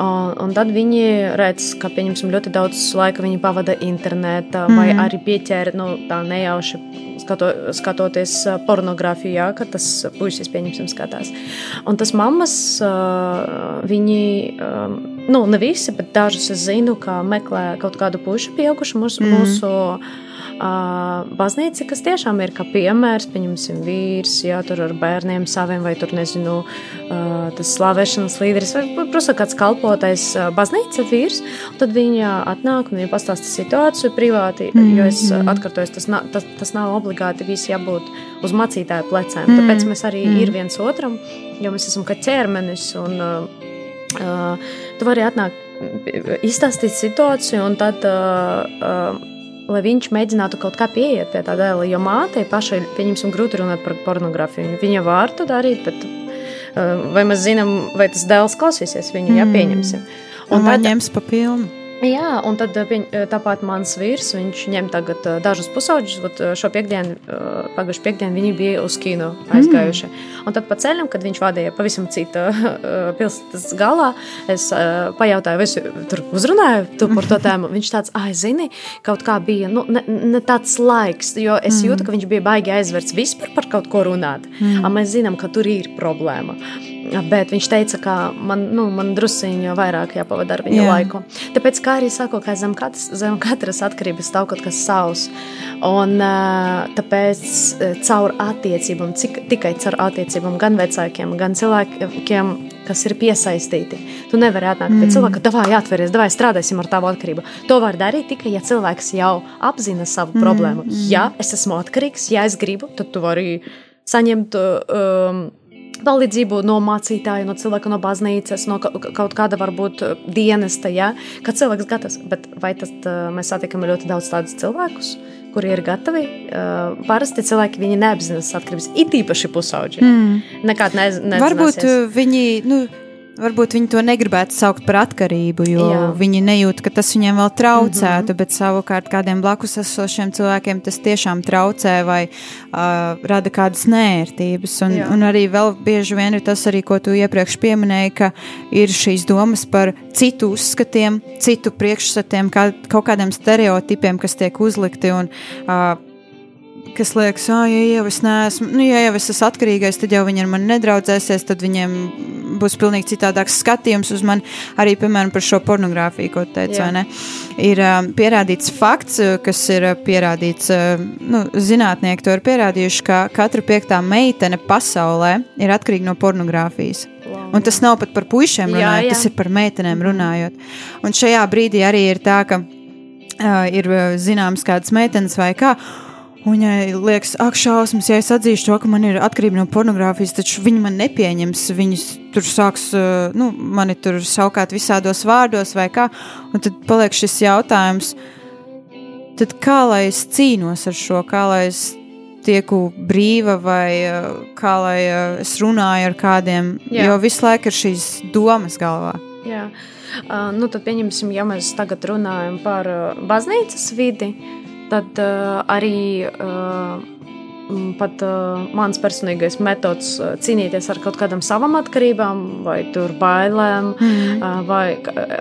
Un, un tad viņi redz, ka pieņemsim ļoti daudz laika viņi pavada internetā, mm. vai arī pieķēra nu, tā nejauši skato, skatoties pornogrāfiju, jā, ka tas puisis pieņemsim skatās. Un tas mammas, viņi, nu ne visi, bet dažus es zinu, ka meklē kaut kādu puišu pieaugušu mūsu. Mm. mūsu baznīca, kas tiešām ir kā piemērs, pieņemsim, vīrs, jā, tur ar bērniem saviem, vai tur, nezinu, tas slavēšanas līderis, vai, protams, kāds kalpotais baznīca vīrs, tad viņa atnāk un viņa pastāsta situāciju privāti, mm -hmm. jo es mm-hmm. atkārtoju, tas, na, tas, tas nav obligāti visi jābūt uz macītāju plecēm, mm -hmm. tāpēc mēs arī mm -hmm. ir viens otram, jo mēs esam kā ķermenis, un uh, tu vari atnākt, izstāstīt situāciju, un tad uh, uh, lai viņš mēģinātu kaut kā pieiet pie tā dēla. Jo mātei pašai, pieņemsim, grūti runāt par pornogrāfiju. Viņa var to darīt, bet uh, vai mēs zinām, vai tas dēls klausīsies viņu, mm. ja pieņemsim. Un, un tad ņems pa pilnu. Jā, un tad eh, eh, tāpat mans vīrs, viņš ņem tagad eh, dažus pusauģus, šo piekdienu, pagājušo piekdienu viņi bija uz kino aizgājuši. Mm. Un tad pa ceļam, kad viņš vadīja pavisam citu pilsētas galā, es pajautāju, vai es tur uzrunāju tu par to tēmu. Viņš tāds, ah, zini, kaut kā bija, nu, ne, ne tāds laiks, jo es mm. jūtu, ka viņš bija baigi aizverts vispār par kaut ko runāt. Mm. A mēs zinām, ka tur ir problēma. Bet viņš teica, ka man, nu, man druskuļi vairāk jāpavada ar viņu Jā. laiku. Tāpēc, kā arī saku, ka zem katras, zem katras atkarības stāv kaut kas savs. Un, tāpēc caur attiecībām, cik, tikai caur attiecībām, gan vecākiem, gan cilvēkiem, kas ir piesaistīti. Tu nevari atnākt mm. pie cilvēka, vai atveries, vai strādāsim ar tavu atkarību. To var darīt tikai, ja cilvēks jau apzina savu mm. problēmu. Ja es esmu atkarīgs, ja es gribu, tad tu vari saņemt. Um, palīdzību no mācītāja, no cilvēka, no baznīcas, no kaut kāda varbūt dienesta, ja, kad cilvēks gatavs. Bet vai tas mēs satiekam ļoti daudz tādus cilvēkus, kuri ir gatavi? Uh, parasti cilvēki viņi neapzinās atkarības, it īpaši pusauģi. Mm. Nekād ne, nezināsies. Varbūt viņi. Nu Varbūt viņi to negribētu saukt par atkarību, jo Jā. viņi nejūt, ka tas viņiem vēl traucētu, mm -hmm. bet savukārt kādiem blakus esošiem cilvēkiem tas tiešām traucē vai uh, rada kādas nērtības. Un, Jā. un arī vēl bieži vien ir tas, arī, ko tu iepriekš pieminēji, ka ir šīs domas par citu uzskatiem, citu priekšstatiem, kā, kaut kādiem stereotipiem, kas tiek uzlikti. Un, uh, kas liekas, ah, ja jau es neesmu, nu, ja jau es esmu atkarīgais, tad jau viņi ar mani nedraudzēsies, tad viņiem būs pilnīgi citādāks skatījums uz mani. Arī, piemēram, par šo pornogrāfiju, ko teicu, vai ne? Ir um, pierādīts fakts, kas ir pierādīts, uh, nu, zinātnieki to ir pierādījuši, ka katra piektā meitene pasaulē ir atkarīga no pornogrāfijas. Wow. Un tas nav pat par puišiem runājot, jā, jā. tas ir par meitenēm runājot. Un šajā brīdī arī ir tā, ka uh, ir zināms kādas meitenes vai kā. Un viņai liekas, ak, šausmas, ja es atzīšu to, ka man ir atkarība no pornogrāfijas, taču viņi man nepieņems. Viņas tur sāks, nu, mani tur saukāt visādos vārdos vai kā. Un tad paliek šis jautājums, tad kā lai es cīnos ar šo, kā lai es tieku brīva vai kā lai es runāju ar kādiem, Jā. jo visu laiku ir šīs domas galvā. Jā. Uh, nu, tad pieņemsim, ja mēs tagad runājam par baznīcas vidi, uh, tad uh, arī uh, pat uh, mans personīgais metods uh, cīnīties ar kaut kādām savām atkarībām, vai bailēm. Mm. Uh, vai,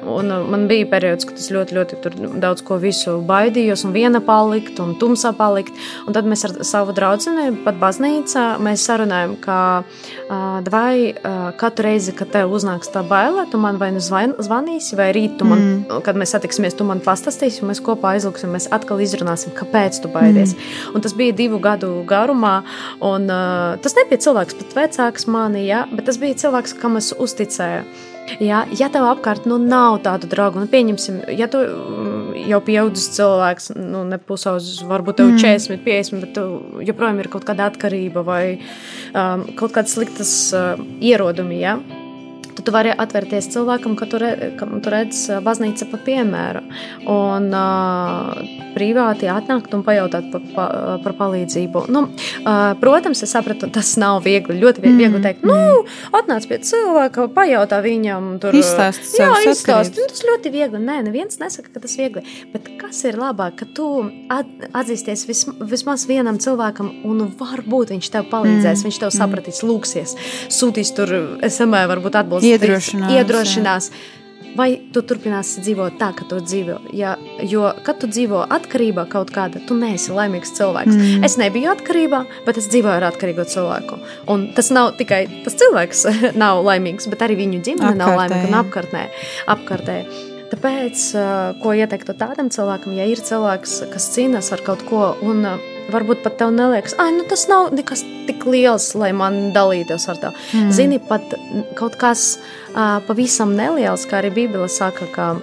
un, uh, man bija periods, kad es ļoti, ļoti daudz ko visu baidījos, un viena palikt, un tumsā palikt. Un tad mēs ar savu draugu, pat baznīcā, mēs sarunājam, ka uh, vai uh, katru reizi, kad tev uznāks tā baile, tu man vai nu zvan, zvanīsi, vai rīt, man, mm. kad mēs satiksimies, tu man pastāstīsi, un mēs kopā aizlūksim, mēs atkal izrunāsim, kāpēc tu baidies. Mm. Un tas bija divu gadu garumā. Un, uh, tas nebija cilvēks, pat vecāks manī, ja, bet tas bija cilvēks, kam es uzticēju. Ja, ja tev apkārt nu, nav tādu draugu, nu, pieņemsim, ja tu mm, jau pieaugušs cilvēks, nu, ne pusaudzis, varbūt tev mm. 40, 50, bet tev joprojām ir kaut kāda atkarība vai um, kaut kādas sliktas uh, ierodumi. Ja? Tad tu vari atvērties cilvēkam, ka tu, re, ka tu redz baznīca pa piemēru. Un uh, privāti atnākt un pajautāt pa, pa, par palīdzību. Nu, uh, protams, es sapratu, tas nav viegli. Ļoti vie- viegli teikt, nu, atnāc pie cilvēka, pajautā viņam, tur Izstāst Jā, izstāst. Nu, tas ļoti viegli. Nē, neviens nesaka, ka tas viegli. Bet kas ir labāk, ka tu at, atzīsties vis, vismaz vienam cilvēkam, un varbūt viņš tev palīdzēs, mm. viņš tev sapratīs, lūgsies, sūtīs tur, SMS, varbūt atbalstīs, Iedrošinās, iedrošinās. Vai tu turpināsi dzīvot tā, ka tu dzīvo? Ja, jo, kad tu dzīvo atkarībā kaut kāda, tu neesi laimīgs cilvēks. Mm. Es nebiju atkarībā, bet es dzīvoju ar atkarīgu cilvēku. Un tas nav tikai tas cilvēks, nav laimīgs, bet arī viņu ģimene nav Apkārtē, laimīga un apkārtnē. apkārtē. Tāpēc, ā, ko ieteiktu tādam cilvēkam, ja ir cilvēks, kas cīnās ar kaut ko, un ā, varbūt pat tev neliekas, ah, nu tas nav nekas tik liels, lai man dalītos ar to. Mm. Zini, pat kaut kas uh, pavisam neliels, kā arī Bībele saka, ka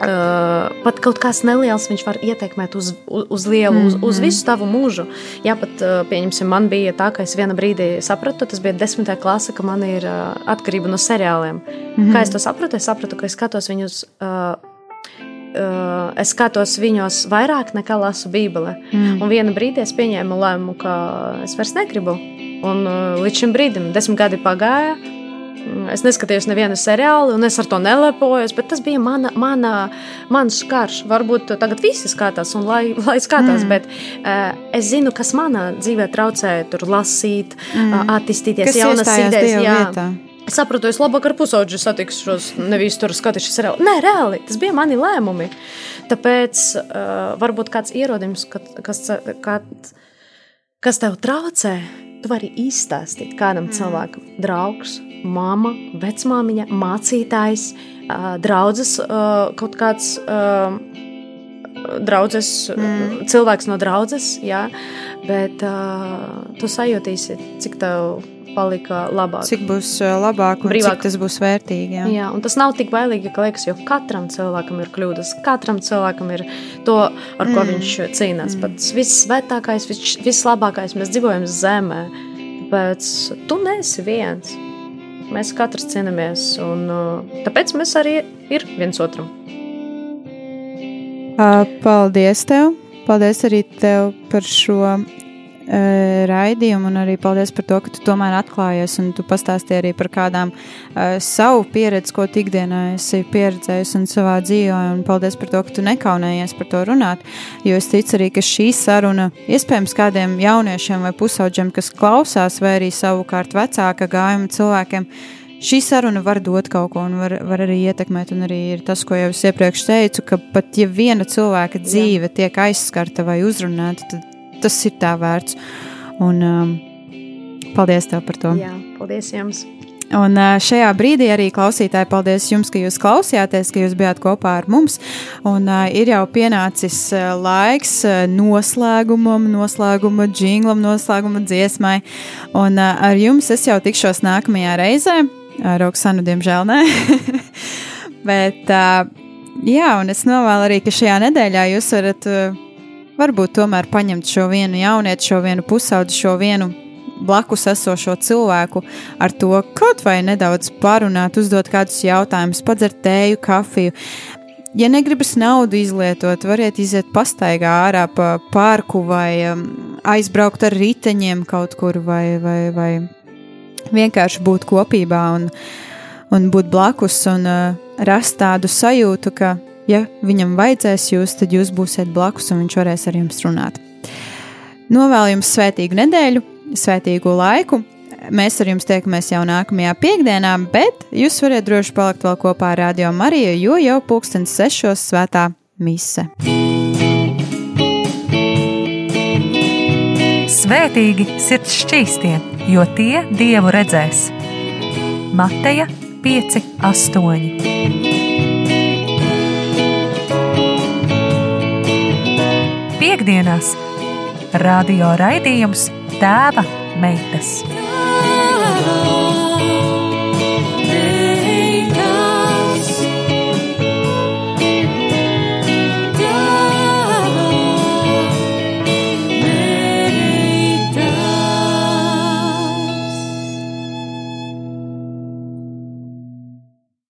Uh, pat kaut kas neliels viņš var ietekmēt uz, uz, uz lielu, uz, uz visu tavu mūžu. Jā, pat, pieņemsim, man bija tā, ka es vienā brīdī sapratu, tas bija desmitā klase, ka man ir uh, atkarība no seriāliem. Mm -hmm. Kā es to sapratu? Es sapratu, ka es skatos viņus. Uh, Uh, es skatos viņos vairāk nekā lasu Bībeli. Mm. Un vienā brīdī es pieņēmu lēmumu, ka es vairs negribu. Un uh, līdz šim brīdim, desmit gadi pagāja, Mm, Es neskatījos nevienu seriālu, un es ar to nelepojos, bet tas bija mana, mana, mans karš. Varbūt tagad visi skatās, un lai, lai skatās, mm. bet uh, es zinu, kas manā dzīvē traucē tur lasīt, mm. uh, attīstīties, Kas jaunas idejas. Jā. vietā? Es saprotu, es labāk ar pusaudži satikšos, nevis tur skatīšos seriālu. Nē, reāli, tas bija mani lēmumi. Tāpēc uh, varbūt kāds ierodījums, kad- kas, kad, kas tev traucē, tu vari izstāstīt kādam mm. cilvēkam, draugs, māma, vecmāmiņa, mācītājs, uh, draugs, uh, kaut kāds. Uh, Draudzes, mm. cilvēks no draudzes, jā, bet uh, tu sajūtīsi, cik tev palika labāk. Cik būs uh, labāk un Brīvāk. cik tas būs vērtīgi. Jā. Jā, un tas nav tik bailīgi, ka liekas, jo katram cilvēkam ir kļūdas, katram cilvēkam ir to, ar ko mm. viņš cīnās. Mm. Pats vissvētākais, vis, vislabākais, mēs dzīvojam zemē. Tāpēc tu neesi viens. Mēs katrs cīnāmies, un uh, tāpēc mēs arī ir viens otram. Uh, Paldies tev! Paldies arī tev par šo raidījumu, un arī paldies par to, ka tu tomēr atklājies un tu pastāstīji arī par kādām uh, savu pieredzi, ko tu ikdienā esi pieredzējis un savā dzīvē. Un paldies par to, ka tu nekaunējies par to runāt. Jo es ticu arī, ka šī saruna iespējams kādiem jauniešiem vai pusauģiem, kas klausās, vai arī savukārt vecāka gājuma cilvēkiem. Šī saruna var dot kaut ko, un var, var arī ietekmēt. Un arī ir tas, ko jau es iepriekš teicu, ka pat ja viena cilvēka dzīve tiek aizskarta vai uzrunāta, tad tas ir tā vērts. Un, um, paldies tev par to! Jā, paldies jums! Un ā, šajā brīdī arī klausītāji, paldies jums, ka jūs klausījāties, ka jūs bijāt kopā ar mums. Un uh, ir jau pienācis uh, laiks uh, noslēgumam, noslēguma jinglam, noslēguma dziesmai. Un uh, ar jums es jau tikšos nākamajā reizē. Ar Oksanu, diemžēl, nē. Bet, uh, jā, un es novēlu arī, ka šajā nedēļā jūs varat uh, varbūt tomēr paņemt šo vienu jaunieti, šo vienu pusaudzi, šo vienu blakus esošo cilvēku ar to kaut vai nedaudz parunāt, uzdot kādus jautājumus, padzert tēju, kafiju. Ja negribas naudu izlietot, variet iziet pastaigā ārā pa parku vai um, aizbraukt ar riteņiem kaut kur vai, vai, vai vienkārši būt kopībā un, un būt blakus un uh, rast tādu sajūtu, ka, ja viņam vajadzēs jūs, tad jūs būsiet blakus un viņš varēs ar jums runāt. Novēlu jums svētīgu nedēļu, svētīgu laiku. Mēs ar jums tiekamies jau nākamajā piekdienā, bet jūs varat droši palikt vēl kopā ar Radio Mariju, jo jau pulkstenis sešos svētā mise. Svētīgi sirds šķīstie, jo tie dievu redzēs. Mateja 5, 8. Piektdienās radio raidījums Tēva meitas. Oh